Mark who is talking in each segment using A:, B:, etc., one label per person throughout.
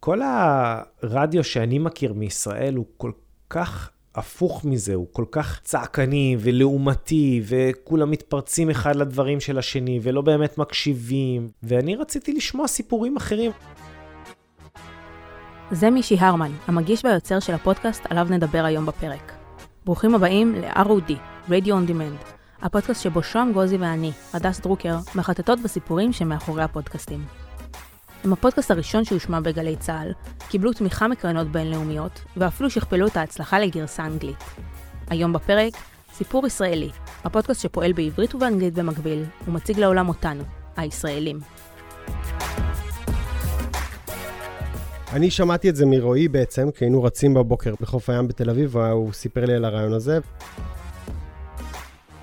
A: כל הרדיו שאני מכיר מישראל הוא כל כך הפוך מזה, הוא כל כך צעקני ולעומתי, וכולם מתפרצים אחד לדברים של השני, ולא באמת מקשיבים, ואני רציתי לשמוע סיפורים אחרים.
B: זה מישי הרמן, המגיש והיוצר של הפודקאסט עליו נדבר היום בפרק. ברוכים הבאים ל-ROD, Radio on Demand, הפודקאסט שבו שוהם גוזי ואני, הדס דרוקר, מחטטות בסיפורים שמאחורי הפודקאסטים. הם הפודקאסט הראשון שהושמע בגלי צה"ל, קיבלו תמיכה מקרנות בינלאומיות, ואפילו שכפלו את ההצלחה לגרסה אנגלית. היום בפרק, סיפור ישראלי, הפודקאסט שפועל בעברית ובאנגלית במקביל, ומציג לעולם אותנו, הישראלים.
C: אני שמעתי את זה מרועי בעצם, כי היינו רצים בבוקר בחוף הים בתל אביב, והוא סיפר לי על הרעיון הזה.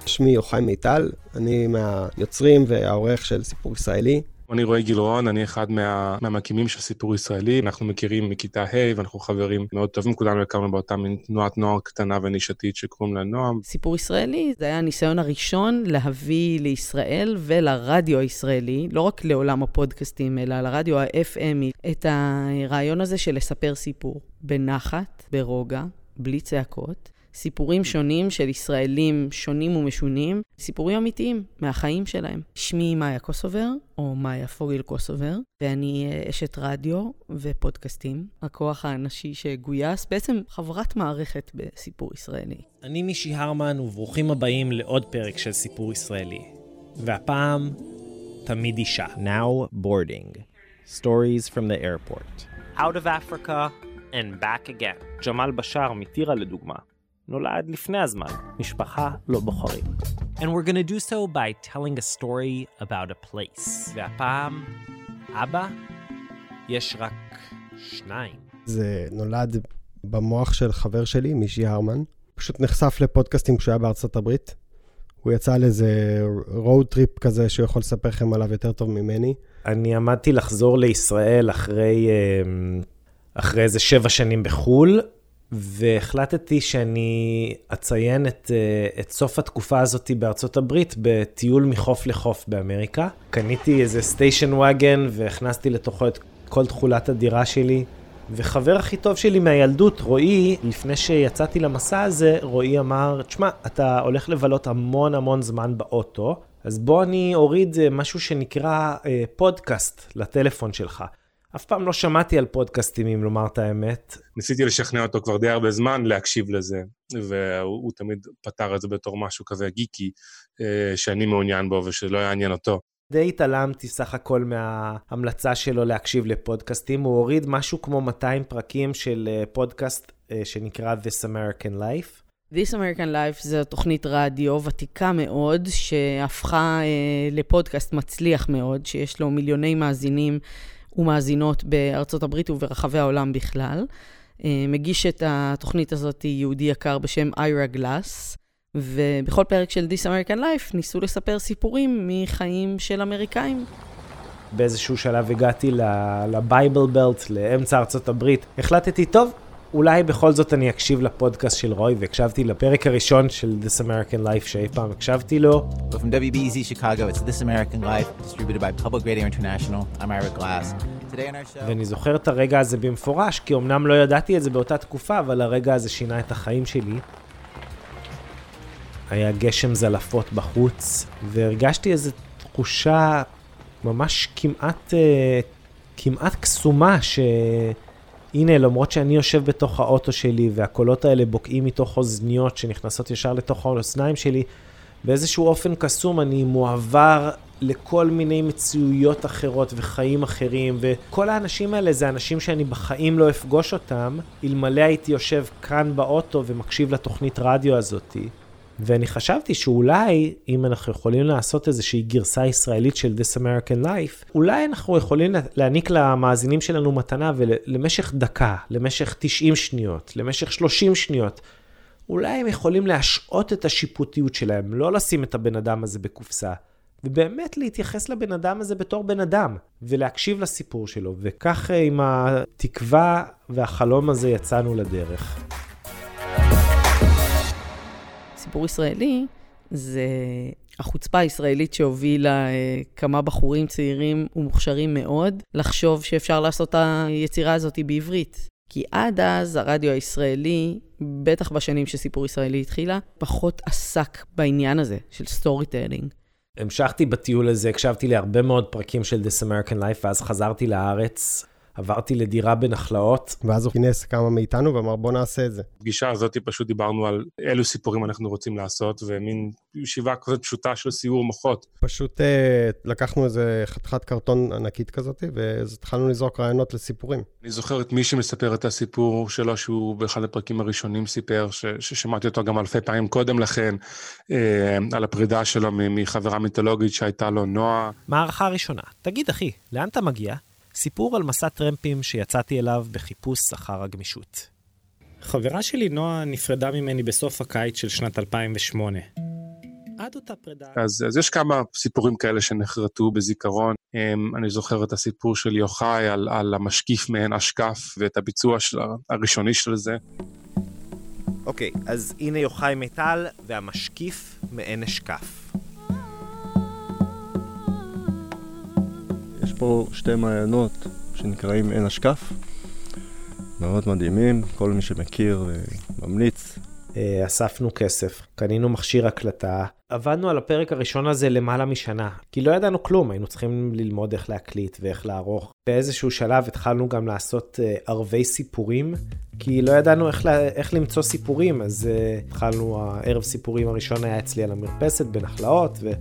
C: שמי יוחאי מיטל, אני מהיוצרים והעורך של סיפור ישראלי.
D: אני רועי גילרון, אני אחד מה, מהמקימים של סיפור ישראלי, אנחנו מכירים מכיתה ה' ואנחנו חברים מאוד טובים, כולנו הקמנו באותה מין תנועת נוער קטנה ונישתית שקוראים לה נועם.
E: סיפור ישראלי זה היה הניסיון הראשון להביא לישראל ולרדיו הישראלי, לא רק לעולם הפודקאסטים, אלא לרדיו ה-FMי, את הרעיון הזה של לספר סיפור בנחת, ברוגע, בלי צעקות. סיפורים שונים של ישראלים שונים ומשונים, סיפורים אמיתיים מהחיים שלהם. שמי מאיה קוסובר, או מאיה פוגל קוסובר, ואני אה, אשת רדיו ופודקאסטים, הכוח האנשי שגויס, בעצם חברת מערכת בסיפור ישראלי.
A: אני מישי הרמן, וברוכים הבאים לעוד פרק של סיפור ישראלי. והפעם, תמיד אישה.
F: Now boarding. Stories from the airport.
A: Out of Africa and back again. ג'מאל בשאר מטירה לדוגמה. נולד לפני הזמן, משפחה לא בוחרים. And we're gonna do so by telling a story about a place. והפעם, אבא, יש רק שניים.
C: זה נולד במוח של חבר שלי, מישי הרמן. פשוט נחשף לפודקאסטים כשהוא היה בארצות הברית. הוא יצא על איזה road trip כזה שהוא יכול לספר לכם עליו יותר טוב ממני.
A: אני עמדתי לחזור לישראל אחרי, אחרי איזה שבע שנים בחו"ל, והחלטתי שאני אציין את, אה, את סוף התקופה הזאת בארצות הברית בטיול מחוף לחוף באמריקה. קניתי איזה סטיישן וואגן והכנסתי לתוכו את כל תכולת הדירה שלי. וחבר הכי טוב שלי מהילדות, רועי, לפני שיצאתי למסע הזה, רועי אמר, תשמע, אתה הולך לבלות המון המון זמן באוטו, אז בוא אני אוריד אה, משהו שנקרא אה, פודקאסט לטלפון שלך. אף פעם לא שמעתי על פודקאסטים, אם לומר את האמת.
D: ניסיתי לשכנע אותו כבר די הרבה זמן להקשיב לזה, והוא תמיד פתר את זה בתור משהו כזה גיקי, אה, שאני מעוניין בו ושלא יעניין אותו.
A: די התעלמתי סך הכל מההמלצה שלו להקשיב לפודקאסטים. הוא הוריד משהו כמו 200 פרקים של אה, פודקאסט אה, שנקרא This American Life.
E: This American Life זו תוכנית רדיו ותיקה מאוד, שהפכה אה, לפודקאסט מצליח מאוד, שיש לו מיליוני מאזינים. ומאזינות בארצות הברית וברחבי העולם בכלל. אה, מגיש את התוכנית הזאת יהודי יקר בשם איירה גלאס, ובכל פרק של This American Life ניסו לספר סיפורים מחיים של אמריקאים.
A: באיזשהו שלב הגעתי לבייבל בלט, לאמצע ארצות הברית. החלטתי, טוב, אולי בכל זאת אני אקשיב לפודקאסט של רוי, והקשבתי לפרק הראשון של This American Life שאי פעם הקשבתי לו.
F: From WBEZ Chicago, it's This American Life, distributed by Public Radio International. I'm Ira Glass.
A: ואני זוכר את הרגע הזה במפורש, כי אמנם לא ידעתי את זה באותה תקופה, אבל הרגע הזה שינה את החיים שלי. היה גשם זלפות בחוץ, והרגשתי איזו תחושה ממש כמעט, אה, כמעט קסומה, ש... הנה, למרות שאני יושב בתוך האוטו שלי והקולות האלה בוקעים מתוך אוזניות שנכנסות ישר לתוך האוזניים שלי, באיזשהו אופן קסום אני מועבר לכל מיני מציאויות אחרות וחיים אחרים, וכל האנשים האלה זה אנשים שאני בחיים לא אפגוש אותם, אלמלא הייתי יושב כאן באוטו ומקשיב לתוכנית רדיו הזאתי. ואני חשבתי שאולי, אם אנחנו יכולים לעשות איזושהי גרסה ישראלית של This American Life, אולי אנחנו יכולים להעניק למאזינים שלנו מתנה ולמשך דקה, למשך 90 שניות, למשך 30 שניות, אולי הם יכולים להשעות את השיפוטיות שלהם, לא לשים את הבן אדם הזה בקופסה, ובאמת להתייחס לבן אדם הזה בתור בן אדם, ולהקשיב לסיפור שלו, וכך עם התקווה והחלום הזה יצאנו לדרך.
E: סיפור ישראלי זה... החוצפה הישראלית שהובילה אה, כמה בחורים צעירים ומוכשרים מאוד, לחשוב שאפשר לעשות את היצירה הזאת בעברית. כי עד אז הרדיו הישראלי, בטח בשנים שסיפור ישראלי התחילה, פחות עסק בעניין הזה של storytelling.
A: המשכתי בטיול הזה, הקשבתי להרבה מאוד פרקים של This American Life, ואז חזרתי לארץ. עברתי לדירה בנחלאות.
C: ואז הוא כינס כמה מאיתנו ואמר בוא נעשה את זה.
D: בפגישה הזאת פשוט דיברנו על אילו סיפורים אנחנו רוצים לעשות, ומין ישיבה כזאת פשוטה של סיור מוחות.
C: פשוט אה, לקחנו איזה חתיכת קרטון ענקית כזאת, והתחלנו לזרוק רעיונות לסיפורים.
D: אני זוכר את מי שמספר את הסיפור שלו, שהוא באחד הפרקים הראשונים סיפר, ש, ששמעתי אותו גם אלפי פעמים קודם לכן, אה, על הפרידה שלו מחברה מיתולוגית שהייתה לו נועה.
A: מערכה ראשונה, תגיד אחי, לאן אתה מגיע? סיפור על מסע טרמפים שיצאתי אליו בחיפוש אחר הגמישות. חברה שלי נועה נפרדה ממני בסוף הקיץ של שנת 2008. עד אותה פרידה...
D: אז, אז יש כמה סיפורים כאלה שנחרטו בזיכרון. אני זוכר את הסיפור של יוחאי על, על המשקיף מעין אשקף ואת הביצוע של, הראשוני של זה.
A: אוקיי, okay, אז הנה יוחאי מיטל והמשקיף מעין אשקף.
G: פה שתי מעיינות שנקראים עין השקף, מאוד מדהימים, כל מי שמכיר ממליץ.
A: אה, אספנו כסף, קנינו מכשיר הקלטה, עבדנו על הפרק הראשון הזה למעלה משנה, כי לא ידענו כלום, היינו צריכים ללמוד איך להקליט ואיך לערוך. באיזשהו שלב התחלנו גם לעשות uh, ערבי סיפורים, כי לא ידענו איך, לה, איך למצוא סיפורים, אז התחלנו, הערב סיפורים הראשון היה אצלי על המרפסת בנחלאות, ו...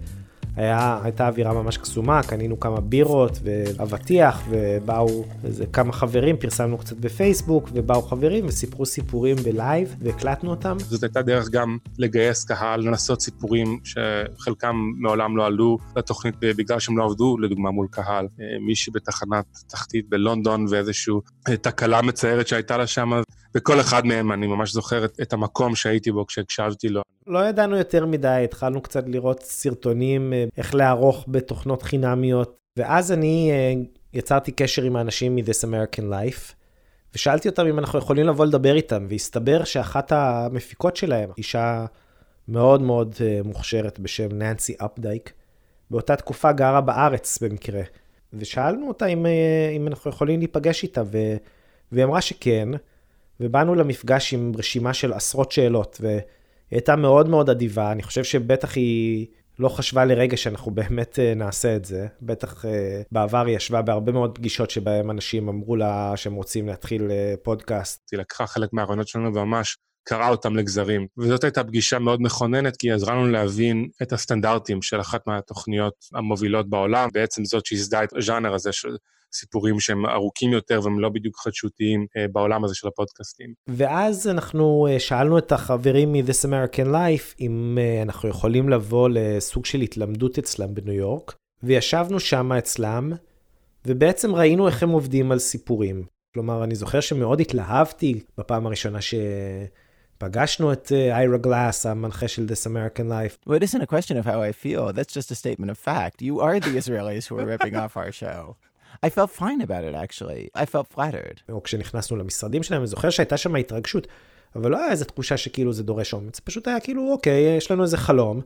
A: היה, הייתה אווירה ממש קסומה, קנינו כמה בירות ואבטיח, ובאו איזה כמה חברים, פרסמנו קצת בפייסבוק, ובאו חברים וסיפרו סיפורים בלייב, והקלטנו אותם.
D: זאת הייתה דרך גם לגייס קהל, לנסות סיפורים שחלקם מעולם לא עלו לתוכנית בגלל שהם לא עבדו, לדוגמה מול קהל. אה, מישהי בתחנת תחתית בלונדון ואיזושהי אה, תקלה מצערת שהייתה לה שם, וכל אחד מהם, אני ממש זוכר את, את המקום שהייתי בו כשהקשבתי לו.
A: לא ידענו יותר מדי, התחלנו קצת לראות סרטונים, אה, איך לערוך בתוכנות חינמיות, ואז אני אה, יצרתי קשר עם האנשים מ-This American Life, ושאלתי אותם אם אנחנו יכולים לבוא לדבר איתם, והסתבר שאחת המפיקות שלהם, אישה מאוד מאוד אה, מוכשרת בשם ננסי אפדייק, באותה תקופה גרה בארץ במקרה. ושאלנו אותה אם, אם אנחנו יכולים להיפגש איתה, ו... והיא אמרה שכן, ובאנו למפגש עם רשימה של עשרות שאלות, והיא הייתה מאוד מאוד אדיבה, אני חושב שבטח היא לא חשבה לרגע שאנחנו באמת אה, נעשה את זה. בטח אה, בעבר היא ישבה בהרבה מאוד פגישות שבהם אנשים אמרו לה שהם רוצים להתחיל אה, פודקאסט.
D: היא לקחה חלק מהרעיונות שלנו וממש קרעה אותם לגזרים. וזאת הייתה פגישה מאוד מכוננת, כי עזרה לנו להבין את הסטנדרטים של אחת מהתוכניות המובילות בעולם, בעצם זאת שייסדה את הז'אנר הזה של סיפורים שהם ארוכים יותר והם לא בדיוק חדשותיים אה, בעולם הזה של הפודקאסטים.
A: ואז אנחנו אה, שאלנו את החברים מ-This American Life אם אה, אנחנו יכולים לבוא לסוג של התלמדות אצלם בניו יורק, וישבנו שם אצלם, ובעצם ראינו איך הם עובדים על סיפורים. כלומר, אני זוכר שמאוד התלהבתי בפעם הראשונה ש... פגשנו את איירה גלאס, המנחה של This American Life.
F: Well, it isn't a question of how I feel, that's just a statement of fact. You are the Israelis who are ripping off our show. I felt fine about it actually. I felt flattered.
A: או כשנכנסנו למשרדים שלהם, אני זוכר שהייתה שם התרגשות, אבל לא היה איזו תחושה שכאילו זה דורש אומץ, פשוט היה כאילו, אוקיי, יש לנו איזה חלום,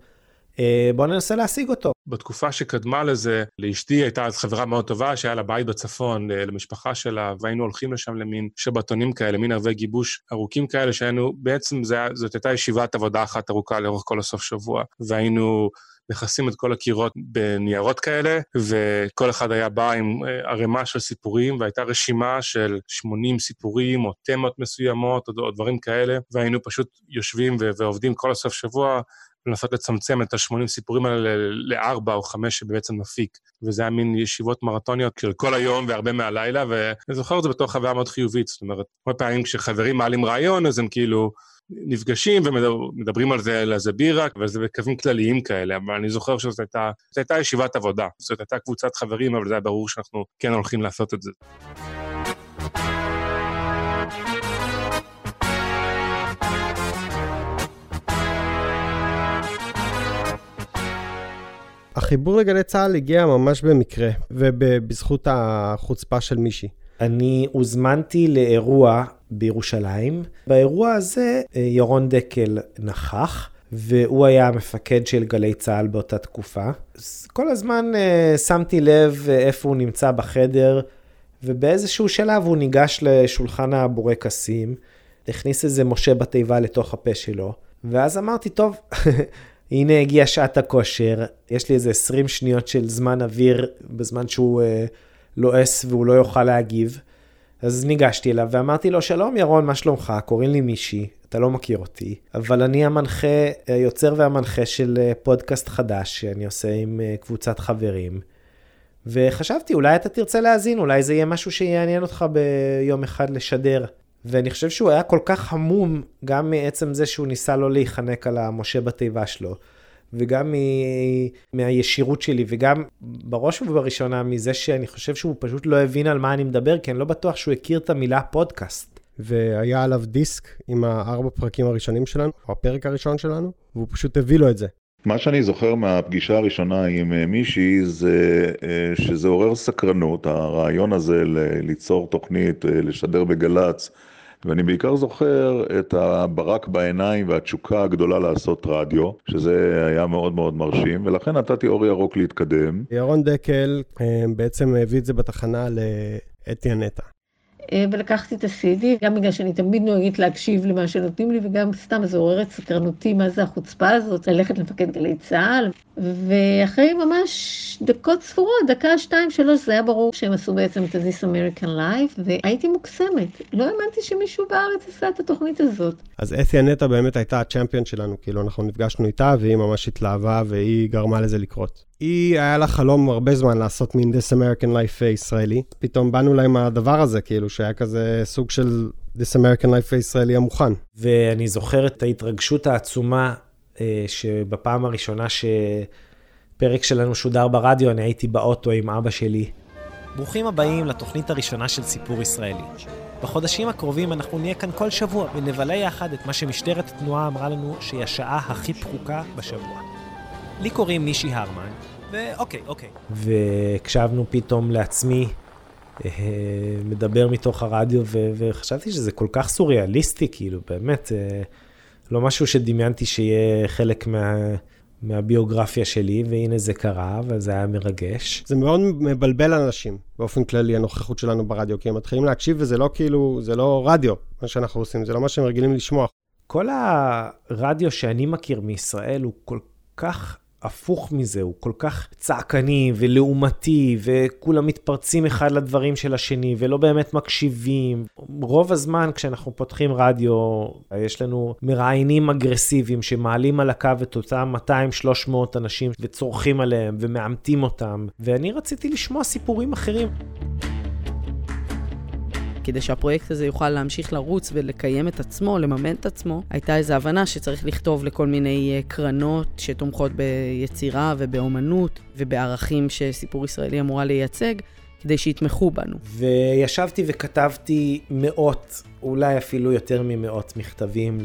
A: אה, בואו ננסה להשיג אותו.
D: בתקופה שקדמה לזה, לאשתי הייתה אז חברה מאוד טובה שהיה לה בית בצפון, אה, למשפחה שלה, והיינו הולכים לשם למין שבתונים כאלה, מין ערבי גיבוש ארוכים כאלה, שהיינו, בעצם זה, זאת הייתה ישיבת עבודה אחת ארוכה לאורך כל הסוף שבוע, והיינו מכסים את כל הקירות בניירות כאלה, וכל אחד היה בא עם אה, ערימה של סיפורים, והייתה רשימה של 80 סיפורים או תמות מסוימות או, או דברים כאלה, והיינו פשוט יושבים ועובדים כל הסוף שבוע. לנסות לצמצם את ה-80 סיפורים האלה לארבע או חמש שבעצם נפיק. וזה היה מין ישיבות מרתוניות של כל היום והרבה מהלילה, ואני זוכר את זה בתור חוויה מאוד חיובית. זאת אומרת, הרבה פעמים כשחברים מעלים רעיון, אז הם כאילו נפגשים ומדברים על זה, על איזה בירה, וזה בקווים כלליים כאלה, אבל אני זוכר שזאת הייתה, הייתה ישיבת עבודה. זאת הייתה קבוצת חברים, אבל זה היה ברור שאנחנו כן הולכים לעשות את זה.
C: החיבור לגלי צה"ל הגיע ממש במקרה, ובזכות החוצפה של מישהי.
A: אני הוזמנתי לאירוע בירושלים. באירוע הזה אה, ירון דקל נכח, והוא היה המפקד של גלי צה"ל באותה תקופה. כל הזמן uh, שמתי לב uh, איפה הוא נמצא בחדר, ובאיזשהו שלב הוא ניגש לשולחן הבורקסים, הכניס איזה משה בתיבה לתוך הפה שלו, ואז אמרתי, טוב, הנה הגיעה שעת הכושר, יש לי איזה 20 שניות של זמן אוויר בזמן שהוא uh, לועס והוא לא יוכל להגיב. אז ניגשתי אליו ואמרתי לו, שלום ירון, מה שלומך? קוראים לי מישי, אתה לא מכיר אותי, אבל אני המנחה, היוצר והמנחה של אה, פודקאסט חדש שאני עושה עם אה, קבוצת חברים. וחשבתי, אולי אתה תרצה להאזין, אולי זה יהיה משהו שיעניין אותך ביום אחד לשדר. ואני חושב שהוא היה כל כך המום, גם מעצם זה שהוא ניסה לא להיחנק על המשה בתיבה שלו, וגם מ... מהישירות שלי, וגם בראש ובראשונה מזה שאני חושב שהוא פשוט לא הבין על מה אני מדבר, כי אני לא בטוח שהוא הכיר את המילה פודקאסט.
C: והיה עליו דיסק עם הארבע פרקים הראשונים שלנו, או הפרק הראשון שלנו, והוא פשוט הביא לו את זה.
H: מה שאני זוכר מהפגישה הראשונה עם אה, מישהי זה אה, שזה עורר סקרנות, הרעיון הזה ליצור תוכנית, אה, לשדר בגל"צ, ואני בעיקר זוכר את הברק בעיניים והתשוקה הגדולה לעשות רדיו, שזה היה מאוד מאוד מרשים, ולכן נתתי אור ירוק להתקדם.
C: ירון דקל בעצם הביא את זה בתחנה לאתי הנטע.
I: אה, ולקחתי את ה-CD, גם בגלל שאני תמיד נוהגת להקשיב למה שנותנים לי, וגם סתם זה עורר את סקרנותי, מה זה החוצפה הזאת, ללכת למפקד גלי צה"ל. ואחרי ממש דקות ספורות, דקה, שתיים, שלוש, זה היה ברור שהם עשו בעצם את ה-This American Life, והייתי מוקסמת. לא האמנתי שמישהו בארץ עשה את התוכנית הזאת.
C: אז אתי הנטע באמת הייתה הצ'מפיון שלנו, כאילו אנחנו נפגשנו איתה, והיא ממש התלהבה, והיא גרמה לזה לקרות. היא, היה לה חלום הרבה זמן לעשות מין This American Life ישראלי. פתאום באנו לה עם הדבר הזה, כאילו, שהיה כזה סוג של This American Life הישראלי המוכן.
A: ואני זוכר את ההתרגשות העצומה אה, שבפעם הראשונה שפרק שלנו שודר ברדיו, אני הייתי באוטו עם אבא שלי. ברוכים הבאים לתוכנית הראשונה של סיפור ישראלי. בחודשים הקרובים אנחנו נהיה כאן כל שבוע ונבלה יחד את מה שמשטרת התנועה אמרה לנו שהיא השעה הכי פחוקה בשבוע. לי קוראים מישי הרמן, ואוקיי, אוקיי. והקשבנו פתאום לעצמי, אה, מדבר מתוך הרדיו, ו- וחשבתי שזה כל כך סוריאליסטי, כאילו, באמת, אה, לא משהו שדמיינתי שיהיה חלק מה... מהביוגרפיה שלי, והנה זה קרה, וזה היה מרגש.
C: זה מאוד מבלבל אנשים, באופן כללי, הנוכחות שלנו ברדיו, כי הם מתחילים להקשיב וזה לא כאילו, זה לא רדיו, מה שאנחנו עושים, זה לא מה שהם רגילים לשמוע.
A: כל הרדיו שאני מכיר מישראל הוא כל כך הפוך מזה, הוא כל כך צעקני ולעומתי, וכולם מתפרצים אחד לדברים של השני, ולא באמת מקשיבים. רוב הזמן כשאנחנו פותחים רדיו, יש לנו מראיינים אגרסיביים שמעלים על הקו את אותם 200-300 אנשים וצורכים עליהם ומאמתים אותם, ואני רציתי לשמוע סיפורים אחרים.
E: כדי שהפרויקט הזה יוכל להמשיך לרוץ ולקיים את עצמו, לממן את עצמו, הייתה איזו הבנה שצריך לכתוב לכל מיני אה, קרנות שתומכות ביצירה ובאומנות ובערכים שסיפור ישראלי אמורה לייצג. כדי שיתמכו בנו.
A: וישבתי וכתבתי מאות, אולי אפילו יותר ממאות מכתבים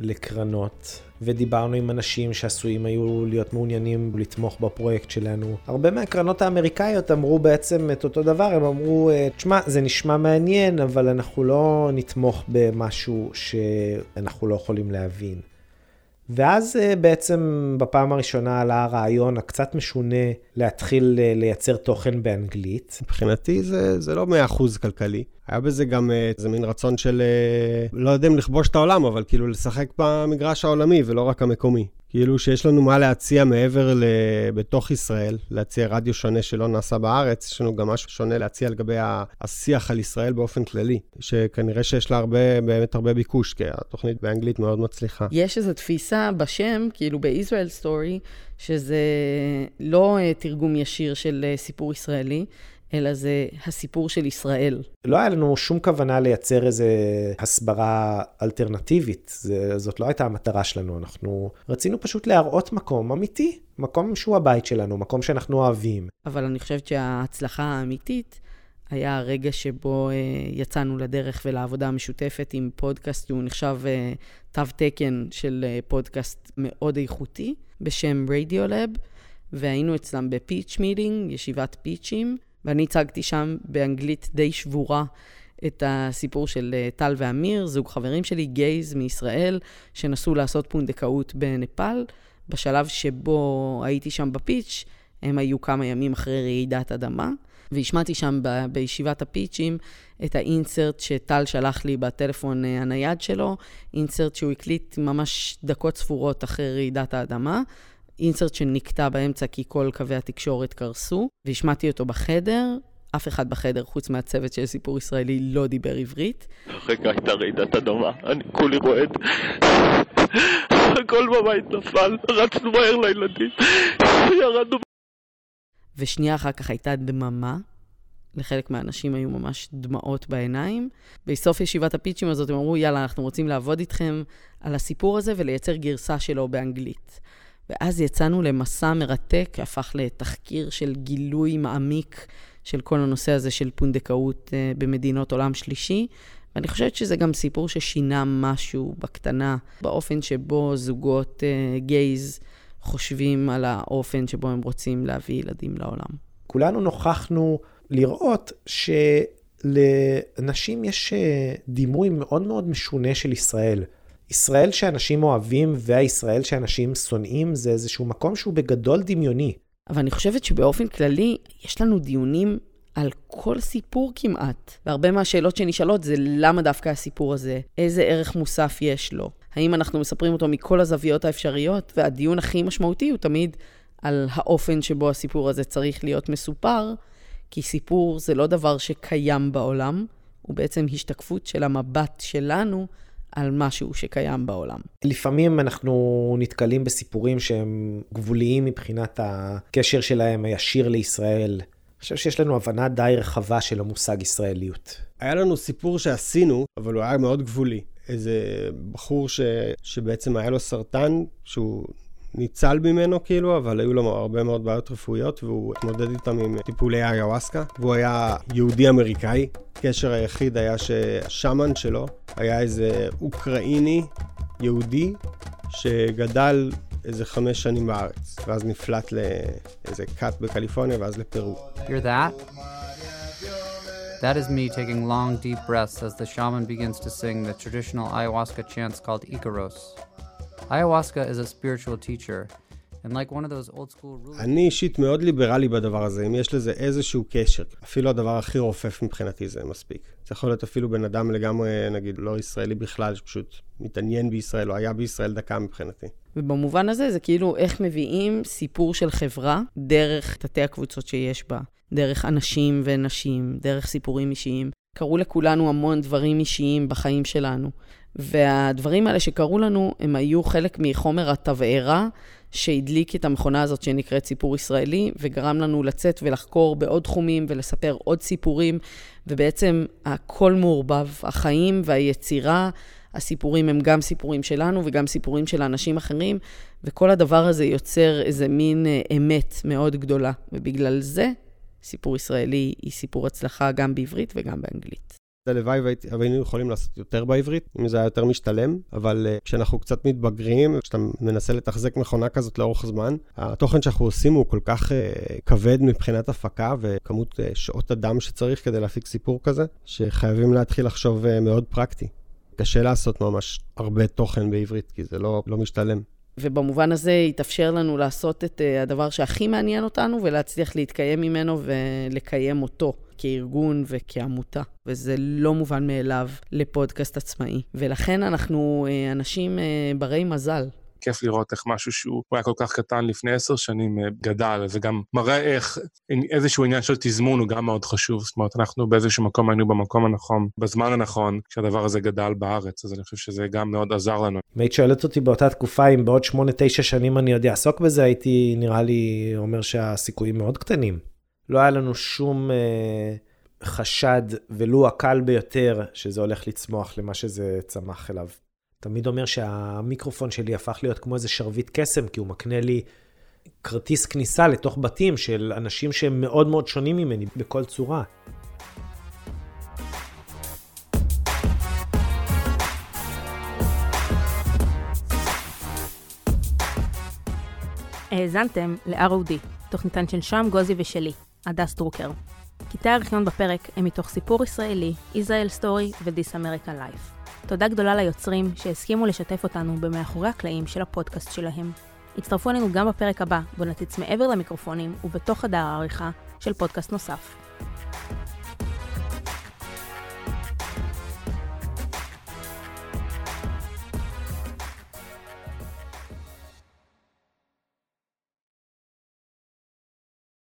A: לקרנות ודיברנו עם אנשים שעשויים היו להיות מעוניינים לתמוך בפרויקט שלנו. הרבה מהקרנות האמריקאיות אמרו בעצם את אותו דבר, הם אמרו, אה, תשמע, זה נשמע מעניין, אבל אנחנו לא נתמוך במשהו שאנחנו לא יכולים להבין. ואז אה, בעצם בפעם הראשונה עלה הרעיון הקצת משונה להתחיל אה, לייצר תוכן באנגלית.
C: מבחינתי זה, זה לא 100% כלכלי. היה בזה גם איזה מין רצון של, לא יודע אם לכבוש את העולם, אבל כאילו לשחק במגרש העולמי ולא רק המקומי. כאילו שיש לנו מה להציע מעבר ל... בתוך ישראל, להציע רדיו שונה שלא נעשה בארץ, יש לנו גם משהו שונה להציע לגבי השיח על ישראל באופן כללי, שכנראה שיש לה הרבה, באמת הרבה ביקוש, כי התוכנית באנגלית מאוד מצליחה.
E: יש איזו תפיסה בשם, כאילו ב-Israel Story, שזה לא אה, תרגום ישיר של אה, סיפור ישראלי, אלא זה הסיפור של ישראל.
A: לא היה לנו שום כוונה לייצר איזה הסברה אלטרנטיבית, זה, זאת לא הייתה המטרה שלנו, אנחנו רצינו פשוט להראות מקום אמיתי, מקום שהוא הבית שלנו, מקום שאנחנו אוהבים.
E: אבל אני חושבת שההצלחה האמיתית היה הרגע שבו uh, יצאנו לדרך ולעבודה המשותפת עם פודקאסט שהוא נחשב uh, תו תקן של uh, פודקאסט מאוד איכותי, בשם רדיולאב, והיינו אצלם ב pitch meeting, ישיבת פיצ'ים. ואני הצגתי שם באנגלית די שבורה את הסיפור של אה, טל ואמיר, זוג חברים שלי, gays מישראל, שנסו לעשות פונדקאות בנפאל. בשלב שבו הייתי שם ב pitch, הם היו כמה ימים אחרי רעידת אדמה, והשמעתי שם ב- בישיבת הפיצ'ים את האינסרט שטל שלח לי בטלפון אה, הנייד שלו, אינסרט שהוא הקליט ממש דקות ספורות אחרי רעידת האדמה. אינסרט שנקטע באמצע כי כל קווי התקשורת קרסו, והשמעתי אותו בחדר. אף אחד בחדר, חוץ מהצוות של סיפור ישראלי, לא דיבר עברית.
J: רגע הייתה רעידת אדמה, אני כולי רועד. הכל בבית נפל, רצנו מהר לילדים, ירדנו.
E: ושנייה אחר כך הייתה דממה. לחלק מהאנשים היו ממש דמעות בעיניים. בסוף ישיבת הפיצ'ים הזאת הם אמרו, יאללה, אנחנו רוצים לעבוד איתכם על הסיפור הזה ולייצר גרסה שלו באנגלית. ואז יצאנו למסע מרתק, הפך לתחקיר של גילוי מעמיק של כל הנושא הזה של פונדקאות uh, במדינות עולם שלישי. ואני חושבת שזה גם סיפור ששינה משהו בקטנה, באופן שבו זוגות uh, גייז חושבים על האופן שבו הם רוצים להביא ילדים לעולם.
A: כולנו נוכחנו לראות שלנשים יש אה, דימוי מאוד מאוד משונה של ישראל. ישראל שאנשים אוהבים והישראל שאנשים שונאים זה איזשהו מקום שהוא בגדול דמיוני.
E: אבל אני חושבת שבאופן כללי, יש לנו דיונים על כל סיפור כמעט. והרבה מהשאלות שנשאלות זה למה דווקא הסיפור הזה? איזה ערך מוסף יש לו? האם אנחנו מספרים אותו מכל הזוויות האפשריות? והדיון הכי משמעותי הוא תמיד על האופן שבו הסיפור הזה צריך להיות מסופר, כי סיפור זה לא דבר שקיים בעולם, הוא בעצם השתקפות של המבט שלנו על משהו שקיים בעולם.
A: לפעמים אנחנו נתקלים בסיפורים שהם גבוליים מבחינת הקשר שלהם הישיר לישראל. אני חושב שיש לנו הבנה די רחבה של המושג ישראליות.
C: היה לנו סיפור שעשינו, אבל הוא היה מאוד גבולי. איזה בחור ש... שבעצם היה לו סרטן, שהוא ניצל ממנו כאילו, אבל היו לו הרבה מאוד בעיות רפואיות, והוא התמודד איתם עם טיפולי איוואסקה, והוא היה יהודי אמריקאי. הקשר היחיד היה שהשאמן שלו היה איזה אוקראיני יהודי שגדל איזה חמש שנים בארץ, ואז נפלט לאיזה כת בקליפורניה ואז לפרו.
K: That? That is me taking long, deep breaths as the shaman begins to sing the traditional ayahuasca chants called Ikaros. Ayahuasca is a spiritual teacher, and like one of those old school rules...
C: אני אישית מאוד ליברלי בדבר הזה, אם יש לזה איזשהו קשר. אפילו הדבר הכי רופף מבחינתי זה מספיק. זה יכול להיות אפילו בן אדם לגמרי, נגיד, לא ישראלי בכלל, שפשוט מתעניין בישראל, או היה בישראל דקה מבחינתי.
E: ובמובן הזה זה כאילו איך מביאים סיפור של חברה דרך תתי הקבוצות שיש בה, דרך אנשים ונשים, דרך סיפורים אישיים. קרו לכולנו המון דברים אישיים בחיים שלנו. והדברים האלה שקרו לנו, הם היו חלק מחומר התבערה שהדליק את המכונה הזאת שנקראת סיפור ישראלי, וגרם לנו לצאת ולחקור בעוד תחומים ולספר עוד סיפורים, ובעצם הכל מעורבב, החיים והיצירה, הסיפורים הם גם סיפורים שלנו וגם סיפורים של אנשים אחרים, וכל הדבר הזה יוצר איזה מין אה, אמת מאוד גדולה, ובגלל זה סיפור ישראלי היא סיפור הצלחה גם בעברית וגם באנגלית.
C: הלוואי והיינו יכולים לעשות יותר בעברית, אם זה היה יותר משתלם, אבל uh, כשאנחנו קצת מתבגרים, כשאתה מנסה לתחזק מכונה כזאת לאורך זמן, התוכן שאנחנו עושים הוא כל כך uh, כבד מבחינת הפקה וכמות uh, שעות אדם שצריך כדי להפיק סיפור כזה, שחייבים להתחיל לחשוב uh, מאוד פרקטי. קשה לעשות ממש הרבה תוכן בעברית, כי זה לא, לא משתלם.
E: ובמובן הזה התאפשר לנו לעשות את הדבר שהכי מעניין אותנו ולהצליח להתקיים ממנו ולקיים אותו כארגון וכעמותה. וזה לא מובן מאליו לפודקאסט עצמאי. ולכן אנחנו uh, אנשים uh, ברי מזל.
D: כיף לראות איך משהו שהוא היה כל כך קטן לפני עשר שנים גדל, זה גם מראה איך איזשהו עניין של תזמון הוא גם מאוד חשוב. זאת אומרת, אנחנו באיזשהו מקום היינו במקום הנכון, בזמן הנכון, כשהדבר הזה גדל בארץ, אז אני חושב שזה גם מאוד עזר לנו.
A: אם היית שואלת אותי באותה תקופה, אם בעוד שמונה, תשע שנים אני עוד אעסוק בזה, הייתי נראה לי אומר שהסיכויים מאוד קטנים. לא היה לנו שום אה, חשד, ולו הקל ביותר, שזה הולך לצמוח למה שזה צמח אליו. תמיד אומר שהמיקרופון שלי הפך להיות כמו איזה שרביט קסם, כי הוא מקנה לי כרטיס כניסה לתוך בתים של אנשים שהם מאוד מאוד שונים ממני בכל צורה.
B: האזנתם ל-ROD, תוכניתן של שם גוזי ושלי, הדס דרוקר. קטעי הארכיון בפרק הם מתוך סיפור ישראלי, Israel Story ו-This American Life. תודה גדולה ליוצרים שהסכימו לשתף אותנו במאחורי הקלעים של הפודקאסט שלהם. הצטרפו אלינו גם בפרק הבא, בו נציץ מעבר למיקרופונים ובתוך חדר העריכה של פודקאסט נוסף.